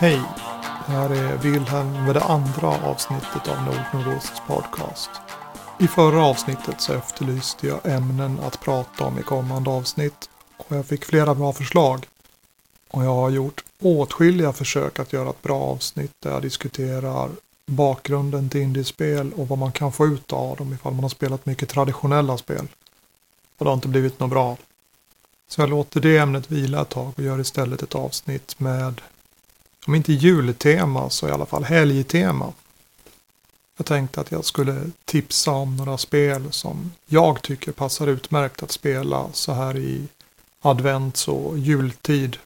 Hej! Det här är Wilhelm med det andra avsnittet av NordNordosts podcast. I förra avsnittet så efterlyste jag ämnen att prata om i kommande avsnitt och jag fick flera bra förslag. Och jag har gjort åtskilliga försök att göra ett bra avsnitt där jag diskuterar bakgrunden till indiespel och vad man kan få ut av dem ifall man har spelat mycket traditionella spel. Och det har inte blivit något bra. Så jag låter det ämnet vila ett tag och gör istället ett avsnitt med, om inte jultema så i alla fall helgtema. Jag tänkte att jag skulle tipsa om några spel som jag tycker passar utmärkt att spela så här i advents och jultid.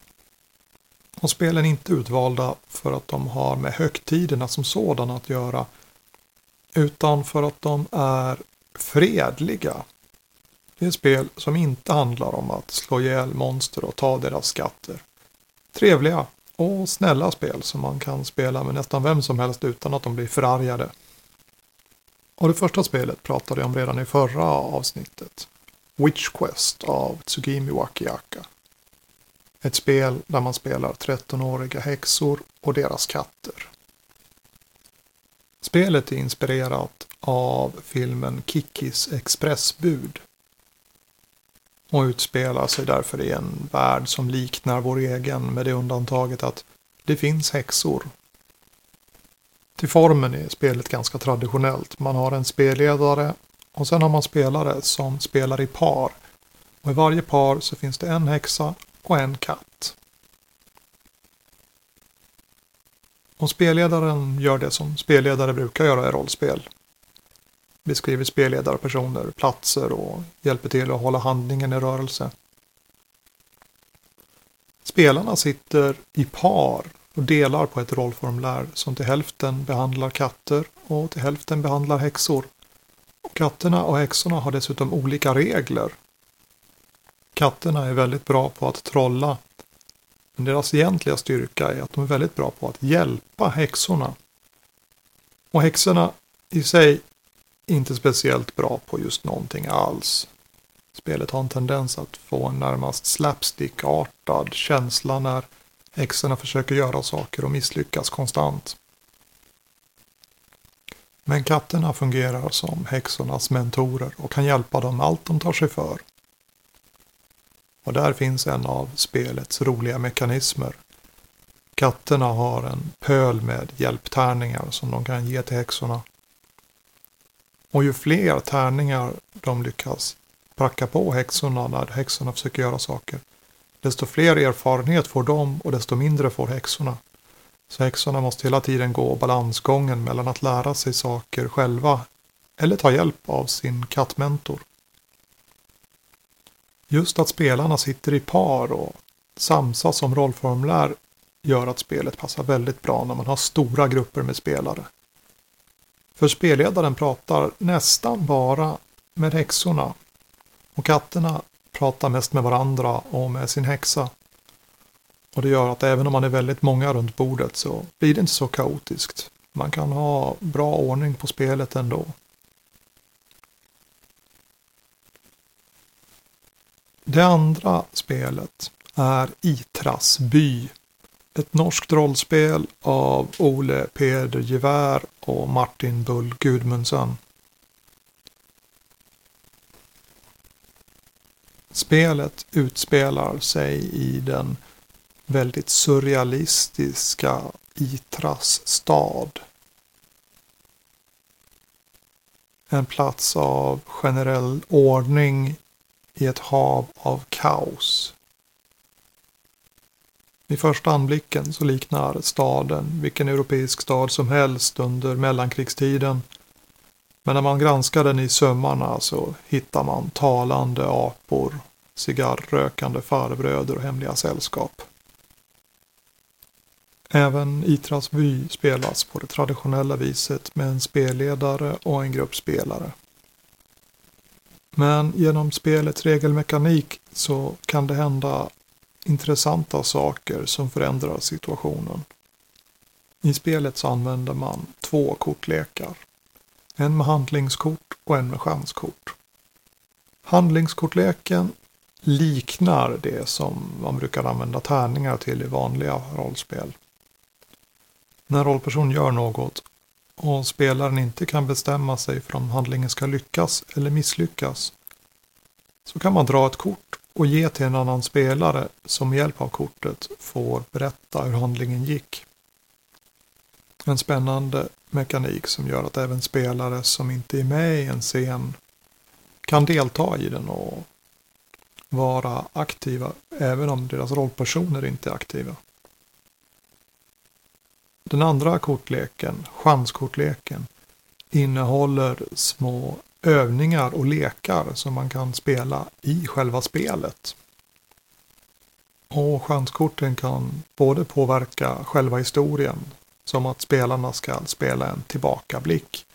Och spelen är inte utvalda för att de har med högtiderna som sådana att göra. Utan för att de är fredliga. Det är spel som inte handlar om att slå ihjäl monster och ta deras skatter. Trevliga och snälla spel som man kan spela med nästan vem som helst utan att de blir förargade. Och det första spelet pratade jag om redan i förra avsnittet. Witch Quest av Tsugimi Wakiaka. Ett spel där man spelar 13-åriga häxor och deras katter. Spelet är inspirerat av filmen Kikis expressbud. Och utspelar sig därför i en värld som liknar vår egen med det undantaget att det finns häxor. Till formen är spelet ganska traditionellt. Man har en spelledare och sen har man spelare som spelar i par. Och i varje par så finns det en häxa och en katt. Och spelledaren gör det som spelledare brukar göra i rollspel. Beskriver spelledare, personer, platser och hjälper till att hålla handlingen i rörelse. Spelarna sitter i par och delar på ett rollformulär som till hälften behandlar katter och till hälften behandlar häxor. Och katterna och häxorna har dessutom olika regler Katterna är väldigt bra på att trolla. Men deras egentliga styrka är att de är väldigt bra på att hjälpa häxorna. Och häxorna i sig inte speciellt bra på just någonting alls. Spelet har en tendens att få en närmast slapstick-artad känsla när häxorna försöker göra saker och misslyckas konstant. Men katterna fungerar som häxornas mentorer och kan hjälpa dem allt de tar sig för. Och där finns en av spelets roliga mekanismer. Katterna har en pöl med hjälptärningar som de kan ge till häxorna. Och ju fler tärningar de lyckas pracka på häxorna när häxorna försöker göra saker, desto fler erfarenhet får de och desto mindre får häxorna. Så häxorna måste hela tiden gå balansgången mellan att lära sig saker själva eller ta hjälp av sin kattmentor. Just att spelarna sitter i par och samsas om rollformulär gör att spelet passar väldigt bra när man har stora grupper med spelare. För spelledaren pratar nästan bara med häxorna och katterna pratar mest med varandra och med sin häxa. Och det gör att även om man är väldigt många runt bordet så blir det inte så kaotiskt. Man kan ha bra ordning på spelet ändå. Det andra spelet är Itras by. Ett norskt rollspel av Ole Peder Gevär och Martin Bull Gudmundsen. Spelet utspelar sig i den väldigt surrealistiska Itras stad. En plats av generell ordning i ett hav av kaos. Vid första anblicken så liknar staden vilken europeisk stad som helst under mellankrigstiden. Men när man granskar den i sömmarna så hittar man talande apor, cigarrökande farbröder och hemliga sällskap. Även Itras by spelas på det traditionella viset med en spelledare och en grupp spelare. Men genom spelets regelmekanik så kan det hända intressanta saker som förändrar situationen. I spelet så använder man två kortlekar. En med handlingskort och en med chanskort. Handlingskortleken liknar det som man brukar använda tärningar till i vanliga rollspel. När rollperson gör något och spelaren inte kan bestämma sig för om handlingen ska lyckas eller misslyckas så kan man dra ett kort och ge till en annan spelare som med hjälp av kortet får berätta hur handlingen gick. En spännande mekanik som gör att även spelare som inte är med i en scen kan delta i den och vara aktiva även om deras rollpersoner inte är aktiva. Den andra kortleken, chanskortleken, innehåller små övningar och lekar som man kan spela i själva spelet. Och chanskorten kan både påverka själva historien, som att spelarna ska spela en tillbakablick.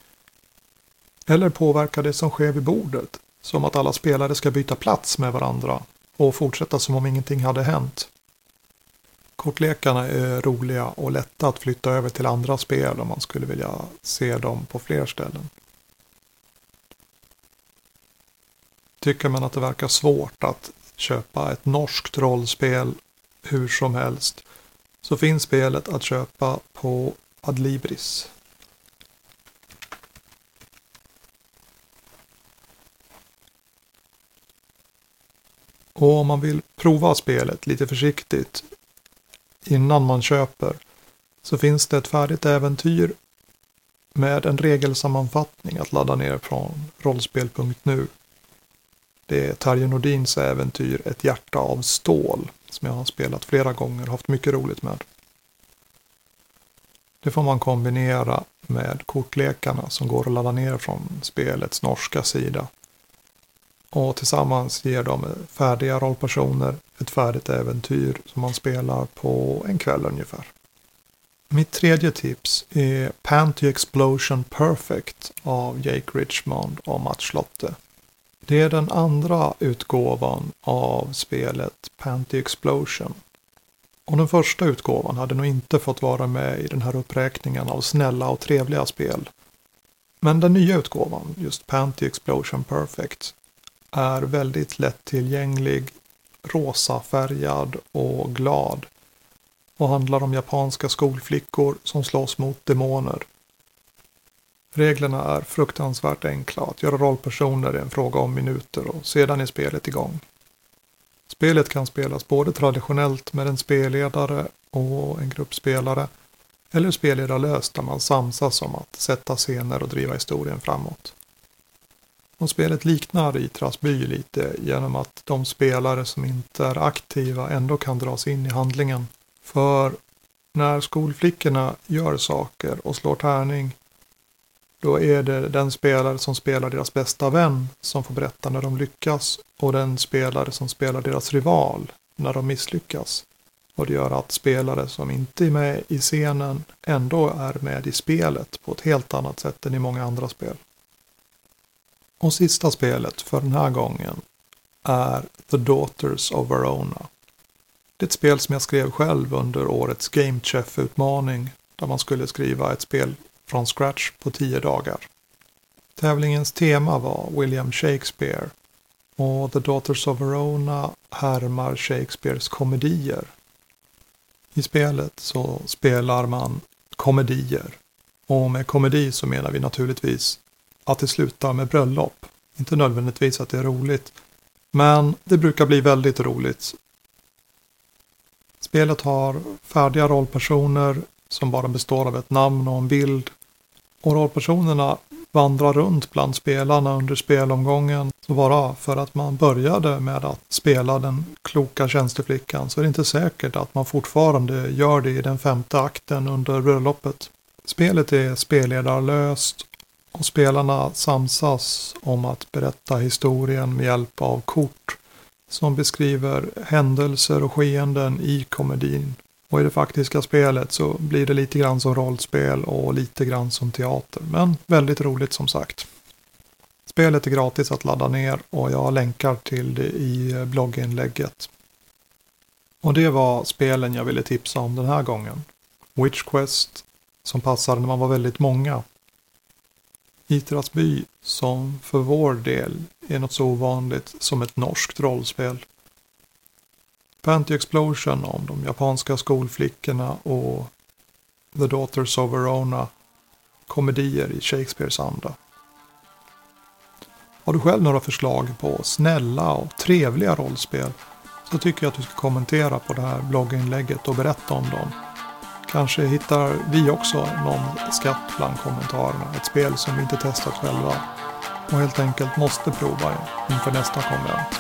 Eller påverka det som sker vid bordet, som att alla spelare ska byta plats med varandra och fortsätta som om ingenting hade hänt. Kortlekarna är roliga och lätta att flytta över till andra spel om man skulle vilja se dem på fler ställen. Tycker man att det verkar svårt att köpa ett norskt rollspel hur som helst så finns spelet att köpa på Adlibris. Och om man vill prova spelet lite försiktigt innan man köper så finns det ett färdigt äventyr med en regelsammanfattning att ladda ner från rollspel.nu. Det är Terje Nordins äventyr Ett hjärta av stål som jag har spelat flera gånger och haft mycket roligt med. Det får man kombinera med kortlekarna som går att ladda ner från spelets norska sida. Och tillsammans ger de färdiga rollpersoner ett färdigt äventyr som man spelar på en kväll ungefär. Mitt tredje tips är Panty Explosion Perfect av Jake Richmond och Mats Schlotte. Det är den andra utgåvan av spelet Panty Explosion. Och den första utgåvan hade nog inte fått vara med i den här uppräkningen av snälla och trevliga spel. Men den nya utgåvan, just Panty Explosion Perfect, är väldigt lättillgänglig, rosafärgad och glad och handlar om japanska skolflickor som slåss mot demoner. Reglerna är fruktansvärt enkla. Att göra rollpersoner är en fråga om minuter och sedan är spelet igång. Spelet kan spelas både traditionellt med en spelledare och en grupp spelare eller spelledarlöst där man samsas om att sätta scener och driva historien framåt. Och spelet liknar Itras by lite genom att de spelare som inte är aktiva ändå kan dras in i handlingen. För när skolflickorna gör saker och slår tärning då är det den spelare som spelar deras bästa vän som får berätta när de lyckas och den spelare som spelar deras rival när de misslyckas. Och det gör att spelare som inte är med i scenen ändå är med i spelet på ett helt annat sätt än i många andra spel. Och sista spelet för den här gången är The Daughters of Verona. Det är ett spel som jag skrev själv under årets Game Chef-utmaning där man skulle skriva ett spel från scratch på tio dagar. Tävlingens tema var William Shakespeare och The Daughters of Verona härmar Shakespeares komedier. I spelet så spelar man komedier och med komedi så menar vi naturligtvis att det slutar med bröllop. Inte nödvändigtvis att det är roligt, men det brukar bli väldigt roligt. Spelet har färdiga rollpersoner som bara består av ett namn och en bild. Och rollpersonerna vandrar runt bland spelarna under spelomgången. Så bara för att man började med att spela den kloka tjänsteflickan så är det inte säkert att man fortfarande gör det i den femte akten under bröllopet. Spelet är spelledarlöst och spelarna samsas om att berätta historien med hjälp av kort som beskriver händelser och skeenden i komedin. Och i det faktiska spelet så blir det lite grann som rollspel och lite grann som teater. Men väldigt roligt som sagt. Spelet är gratis att ladda ner och jag länkar till det i blogginlägget. Och det var spelen jag ville tipsa om den här gången. Witch Quest, som passade när man var väldigt många. Itras By, som för vår del är något så ovanligt som ett norskt rollspel. Panty Explosion om de japanska skolflickorna och The Daughters of Verona komedier i Shakespeares anda. Har du själv några förslag på snälla och trevliga rollspel så tycker jag att du ska kommentera på det här blogginlägget och berätta om dem. Kanske hittar vi också någon skatt bland kommentarerna. Ett spel som vi inte testat själva och helt enkelt måste prova inför nästa konvent.